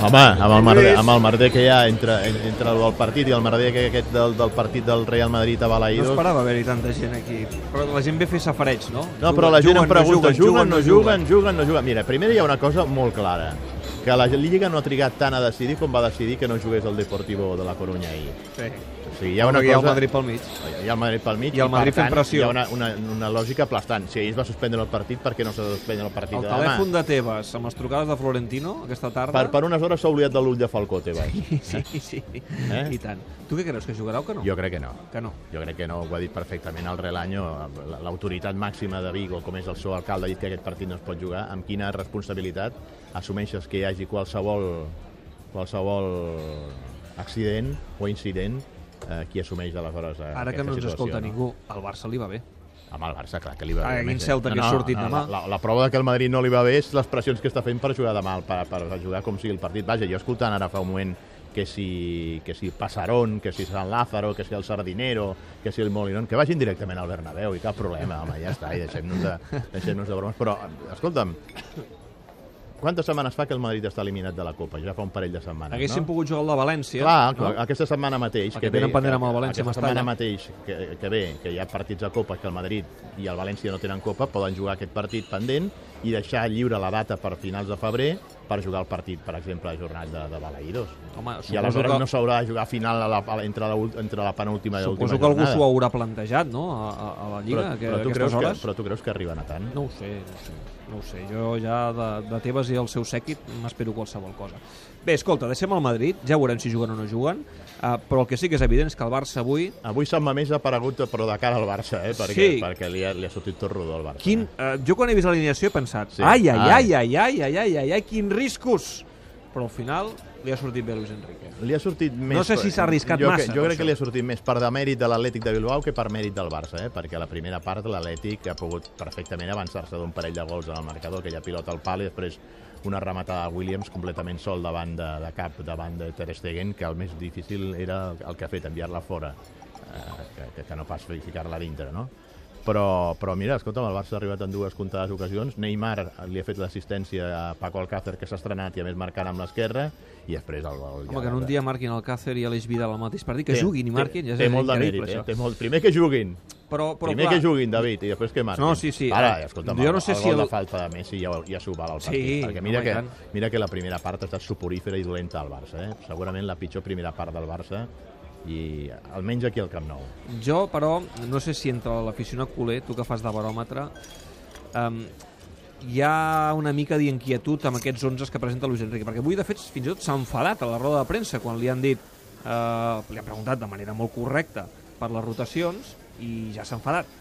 Home, amb el, merder, amb el merder que hi ha entre, entre el partit i el merder que aquest del, del partit del Real Madrid a No Balaïdos... esperava haver-hi tanta gent aquí. Però la gent ve a fer safareig, no? No, però la gent em pregunta, juguen, no juguen, juguen, no juguen. Mira, primer hi ha una cosa molt clara, que la Lliga no ha trigat tant a decidir com va decidir que no jugués el Deportivo de la Coruña ahir. Sí. O sigui, hi ha una Hi ha el cosa... Madrid pel mig. Hi ha el Madrid pel mig I el Madrid per fent tant, pressió. hi ha una, una, una lògica aplastant. Si ahir es va suspendre el partit, per què no s'ha de suspendre el partit El de demà? telèfon de Tebas amb les trucades de Florentino aquesta tarda... Per, per unes hores s'ha oblidat de l'ull de Falcó, Tebas. Sí, sí. Eh? I tant. Tu què creus, que jugarà o que no? Jo crec que no. Que no. Jo crec que no, ho ha dit perfectament el Relaño, l'autoritat màxima de Vigo, com és el seu alcalde, ha dit que aquest partit no es pot jugar. Amb quina responsabilitat assumeixes que hi hagi qualsevol, qualsevol accident o incident eh, qui assumeix aleshores eh, Ara que no ens situació, escolta ningú, al Barça li va bé. Amb el Barça, clar, que li va bé. quin més, eh? Celta que ha sortit demà. La, la, la prova de que el Madrid no li va bé és les pressions que està fent per jugar demà, per, per jugar com sigui el partit. Vaja, jo escoltant ara fa un moment que si, que si Passarón, que si San Lázaro, que si el Sardinero, que si el Molinón, que vagin directament al Bernabéu i cap problema, home, ja està, i deixem-nos de, deixem de bromes. Però, escolta'm, quantes setmanes fa que el Madrid està eliminat de la Copa? Ja fa un parell de setmanes, Haguéssim no? pogut jugar al de València. Clar, no? aquesta setmana mateix... Que tenen pendent amb el València, Aquesta setmana mateix que, que ve, que hi ha partits de Copa, que el Madrid i el València no tenen Copa, poden jugar aquest partit pendent i deixar lliure la data per finals de febrer per jugar el partit, per exemple, jornat de, de Balaïdos. Home, I aleshores que, no s'haurà de jugar a final a la, a la, entre, la, entre la penúltima i l'última suposo que algú jornada. s'ho haurà plantejat, no?, a, a, a la Lliga, però, que, però, tu creus que, hores. però tu creus que arriben a tant? No ho sé, no ho sé. No ho sé. Jo ja de, de Tebas i el seu sèquit m'espero qualsevol cosa. Bé, escolta, deixem el Madrid, ja veurem si juguen o no juguen, uh, però el que sí que és evident és que el Barça avui... Avui Sant Mamés ha aparegut, però de cara al Barça, eh? perquè, Sí. perquè li, ha, li ha sortit tot rodó al Barça. Quin, uh, jo quan he vist l'alineació he pensat, Sí. ai, ai, Ai. ai, ai, ai, ai, ai, ai, ai, quins riscos! Però al final li ha sortit bé Luis Enrique. Li ha sortit més... No sé si s'ha arriscat jo, massa, jo crec que li ha sortit més per demèrit de l'Atlètic de Bilbao que per mèrit del Barça, eh? perquè a la primera part l'Atlètic ha pogut perfectament avançar-se d'un parell de gols en el marcador, aquella pilota al pal i després una rematada de Williams completament sol davant de, de cap, davant de Ter Stegen, que el més difícil era el que ha fet, enviar-la fora, eh, que, que, que no pas ficar-la dintre, no? Però, però mira, escolta'm, el Barça ha arribat en dues comptades ocasions. Neymar li ha fet l'assistència a Paco Alcácer, que s'ha estrenat i a més marcant amb l'esquerra, i després el gol. Home, que en un dia marquin el Càcer i Aleix Vidal al mateix partit, que Té- juguin i marquin, ja és té molt de mèrit, eh? Té molt... Primer que juguin, Però, però primer clar, que juguin, David, i després que marquin. No, sí, sí. Ara, Eh, escolta'm, jo el, no sé el si gol el- de falta de Messi ja, ja s'ho val al partit, Sí, perquè mira i que, tant. mira que la primera part ha estat suporífera i dolenta al Barça, eh? Segurament la pitjor primera part del Barça, i almenys aquí al Camp Nou. Jo, però, no sé si entre l'aficionat culer, tu que fas de baròmetre, um, hi ha una mica d'inquietud amb aquests 11 que presenta Luis Enrique, perquè avui, de fet, fins i tot s'ha enfadat a la roda de premsa quan li han dit, uh, li han preguntat de manera molt correcta per les rotacions i ja s'ha enfadat.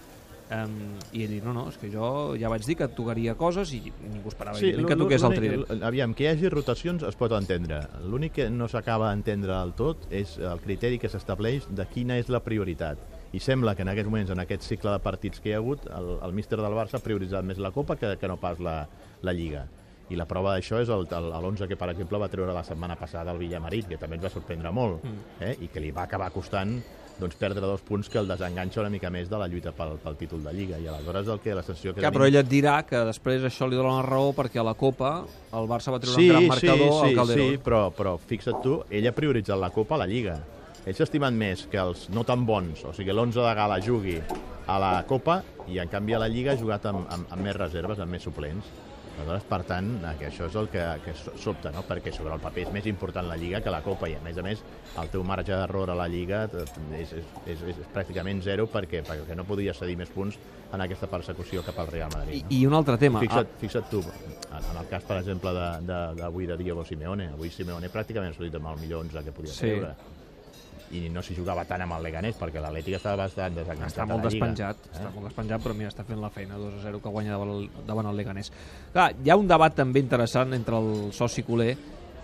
Um, I ell no, no, és que jo ja vaig dir que tocaria coses i ningú esperava sí, que toqués el trident. Aviam, que hi hagi rotacions es pot entendre. L'únic que no s'acaba d'entendre del tot és el criteri que s'estableix de quina és la prioritat. I sembla que en aquests moments, en aquest cicle de partits que hi ha hagut, el, el míster del Barça ha prioritzat més la Copa que, que no pas la, la Lliga. I la prova d'això és el- el- l'11 que, per exemple, va treure la setmana passada el Villamarit, que també ens va sorprendre molt, Mm. eh? i que li va acabar costant doncs, perdre dos punts que el desenganxa una mica més de la lluita pel, pel títol de Lliga. I aleshores el que la sensació que Clar, tenim- però ell et dirà que després això li dona la raó perquè a la Copa el Barça va treure sí, un gran marcador sí, al sí, Calderón. Sí, però, però fixa't tu, ell ha prioritzat la Copa a la Lliga. Ell s'ha estimat més que els no tan bons, o sigui, l'11 de gala jugui a la Copa i, en canvi, a la Lliga ha jugat amb, amb, amb més reserves, amb més suplents. Aleshores, per tant, eh, que això és el que, que so- sobta, no? perquè sobre el paper és més important la Lliga que la Copa i, a més a més, el teu marge d'error a la Lliga és, és, és, és pràcticament zero perquè, perquè no podies cedir més punts en aquesta persecució cap al Real Madrid. I, I un altre tema. Fixa't, fixa't tu, en, en el cas, per exemple, de- de- d'avui de, de Diego Simeone, avui Simeone pràcticament ha sortit amb el millor 11 que podia Sí. treure. I no s'hi jugava tant amb el Leganés, perquè l'Atlètic estava bastant desenganxat està molt despenjat, Eh? està molt despenjat, però mira, està fent la feina 2 a 0 que guanya davant el, davant el Leganés. Clar, hi ha un debat també interessant entre el soci culer,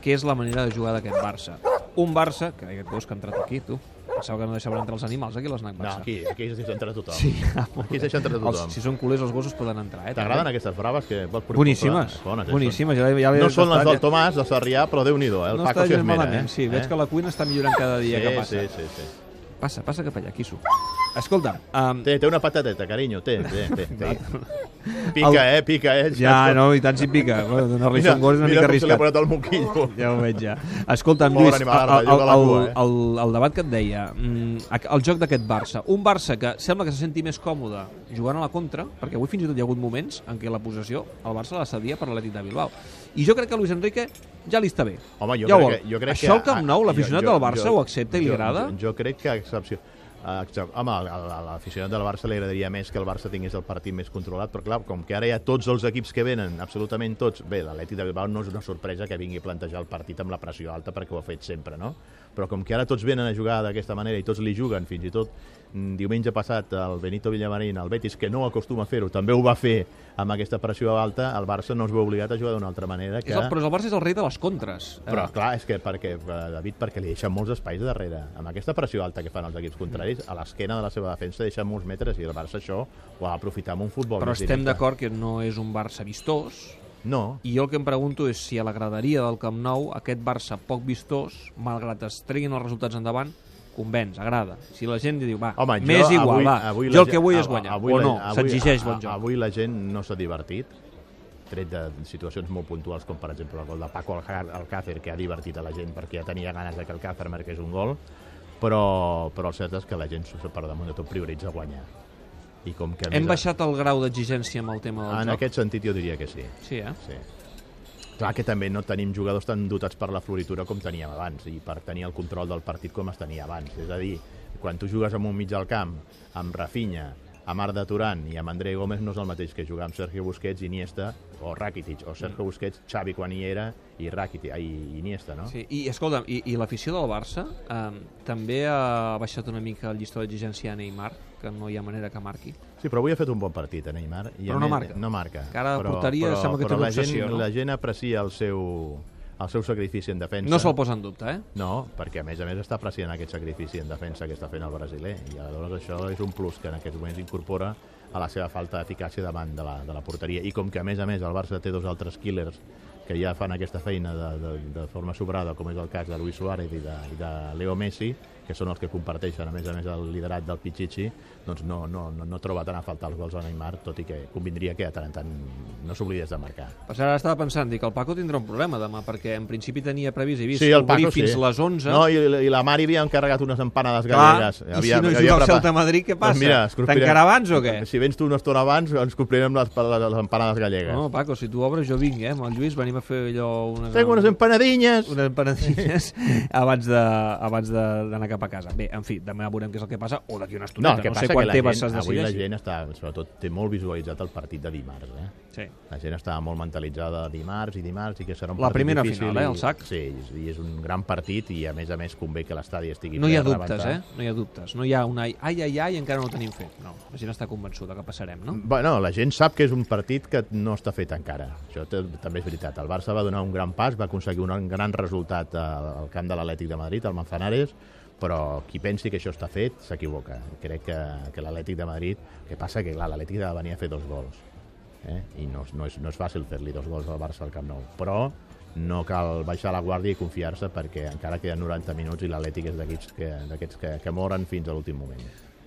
que és la manera de jugar d'aquest Barça. Un Barça, que aquest gos que ha entrat aquí, tu, pensava que no deixaven entrar els animals aquí a l'Snac No, Barça. aquí, aquí es deixa entrar tothom. Sí, Aquí es deixa entrar tothom. Els, si són culers, els gossos poden entrar, eh? T'agraden aquestes braves que vols? Boníssimes, Bones, eh, boníssimes. Ja, ja, No són les del Tomàs, de Sarrià, però Déu-n'hi-do, eh? el no Paco s'hi gens esmera. malament, eh? sí. Veig Eh? que la cuina està millorant cada dia sí, que passa. Sí, sí, sí. Passa, passa cap allà, Quisso. Escolta, um, Té, té una patateta, carinyo, té, té, té. té. Pica, eh, pica, eh. ja, no, i tant si pica. Bueno, donar-li Mira, un gol és una mira mica com se li ha arriscat. posat el moquillo. Ja ho veig, ja. Escolta'm, Lluís, animal, el, el, el, eh? el, el debat que et deia, mm, el joc d'aquest Barça, un Barça que sembla que se senti més còmode jugant a la contra, perquè avui fins i tot hi ha hagut moments en què la possessió el Barça la cedia per l'Atlètic de Bilbao. I jo crec que Luis Enrique ja li està bé. Home, jo ja crec vol. que... Jo crec Això que, al Camp Nou, l'aficionat del Barça jo- ho accepta i li agrada? Jo, jo crec que a excepció... a excepció- Home, a a l'aficionat del Barça li agradaria més que el Barça tingués el partit més controlat, però clar, com que ara hi ha tots els equips que venen, absolutament tots, bé, l'Atlètic de Bilbao no és una sorpresa que vingui a plantejar el partit amb la pressió alta perquè ho ha fet sempre, no? Però com que ara tots venen a jugar d'aquesta manera i tots li juguen, fins i tot mm, diumenge passat el Benito Villamarín, el Betis, que no acostuma a fer-ho, també ho va fer amb aquesta pressió alta, el Barça no es veu obligat a jugar d'una altra manera que... És el, però el Barça és el rei de les contres. Però Eh, clar, és que perquè, eh, David, perquè li deixen molts espais darrere. Amb aquesta pressió alta que fan els equips contraris, a l'esquena de la seva defensa deixen molts metres i el Barça això ho ha d'aprofitar amb un futbol però estem d'acord que no és un Barça vistós, No, I jo el que em pregunto és si a la graderia del Camp Nou aquest Barça poc vistós, malgrat es treguin els resultats endavant, convenç, agrada. Si la gent diu, va, Home, jo més igual, avui, va, avui jo el que vull és guanyar, avui o no, s'exigeix bon joc. Avui la gent no s'ha divertit, tret de situacions molt puntuals, com per exemple el gol de Paco Alcácer, que ha divertit a la gent perquè ja tenia ganes de que el Alcácer marqués un gol, però, però el cert és que la gent per damunt de tot prioritza guanyar. I com que Hem baixat el grau d'exigència amb el tema del En joc? aquest sentit jo diria que sí. Sí, eh? Sí. Clar que també no tenim jugadors tan dotats per la floritura com teníem abans i per tenir el control del partit com es tenia abans. És a dir, quan tu jugues amb un mig del camp, amb Rafinha, amb Arda Turan i amb André Gómez no és el mateix que jugar amb Sergio Busquets, Iniesta o Rakitic, o Sergio Busquets, Xavi quan hi era i Rakitic, ai, Iniesta, no? Sí, i escolta'm, i, i l'afició del Barça eh, també ha baixat una mica el llistó d'exigència a Neymar, que no hi ha manera que marqui. Sí, però avui ha fet un bon partit, a Neymar. I Però a no marca. No marca. Que ara a però, porteria però, sembla que té però una la gent, no? La gent aprecia el seu, el seu sacrifici en defensa. No se'l posa en dubte, eh? No, perquè a més a més està apreciant aquest sacrifici en defensa que està fent el brasiler i aleshores això és un plus que en aquests moments incorpora a la seva falta d'eficàcia davant de la, de la porteria i com que a més a més el Barça té dos altres killers que ja fan aquesta feina de, de, de forma sobrada com és el cas de Luis Suárez i de, i de Leo Messi que són els que comparteixen a més a més el liderat del Pichichi doncs no, no, no, no troba tant a faltar els gols a Neymar tot i que convindria que de tant en tant no s'oblidés de marcar Per ara estava pensant, dic, el Paco tindrà un problema demà, perquè en principi tenia previst i vist Sí, el obrir Paco, fins sí. les 11. No, i, i la Mari havia encarregat unes empanades Clar, gallegues. i si no juga el Celta a Madrid, què passa? Doncs mira, Tancarà abans o què? Si vens tu una estona abans, ens complirem les, les, les empanades gallegues. No, Paco, si tu obres jo vinc, eh? Amb el Lluís venim a fer allò... Unes, Tengo unes empanadinhas. unes empanadilles abans de abans de- d'anar cap a casa. Bé, en fi, demà veurem què és el que passa, o d'aquí una No, estoneta. el que no passa sé quan que la gent, avui la gent està, sobretot, té molt visualitzat el partit de dimarts. Eh? Sí. La gent estava molt mentalitzada dimarts i dimarts i que serà un La primera difícil. final, eh, i- el sac. Sí, i és un gran partit i a més a més convé que l'estadi estigui No hi ha dubtes, rebentar. eh? No hi ha dubtes. No hi ha una ai, ai, ai, encara no ho tenim fet. No, la gent està convençuda que passarem, no? Bueno, la gent sap que és un partit que no està fet encara. Això també és veritat. El Barça va donar un gran pas, va aconseguir un gran resultat al al camp de l'Atlètic de Madrid, al Manzanares, però qui pensi que això està fet s'equivoca. Crec que, que l'Atlètic de Madrid... El que passa que, l'Atlètic ha de venir a fer dos gols. Eh? I no, no, és, no és fàcil fer-li dos gols al Barça al Camp Nou. Però no cal baixar la guàrdia i confiar-se perquè encara queden 90 minuts i l'Atlètic és d'aquests que, que, que moren fins a l'últim moment.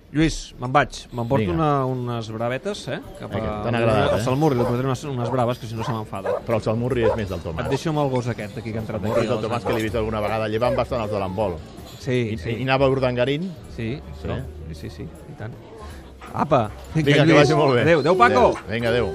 Lluís, me'n vaig. M'emporto una, unes bravetes, eh? Cap Vinga, t'han agradat, al eh? Salmurri, li portaré unes, unes braves, que si no se m'enfada. Però el Salmurri és més del Et Tomàs. deixo amb el gos aquest, d'aquí que ha entrat Morri aquí. del Tomàs que l'he vist alguna vegada, llevant bastant els de l'embol. Sí, I, sí. I anava a Urdangarín? Sí, Sí? no? sí, sí, sí, i tant. Apa, Vinga, que vagi molt bé. Adéu, adéu, Paco. Adéu. Vinga, adéu.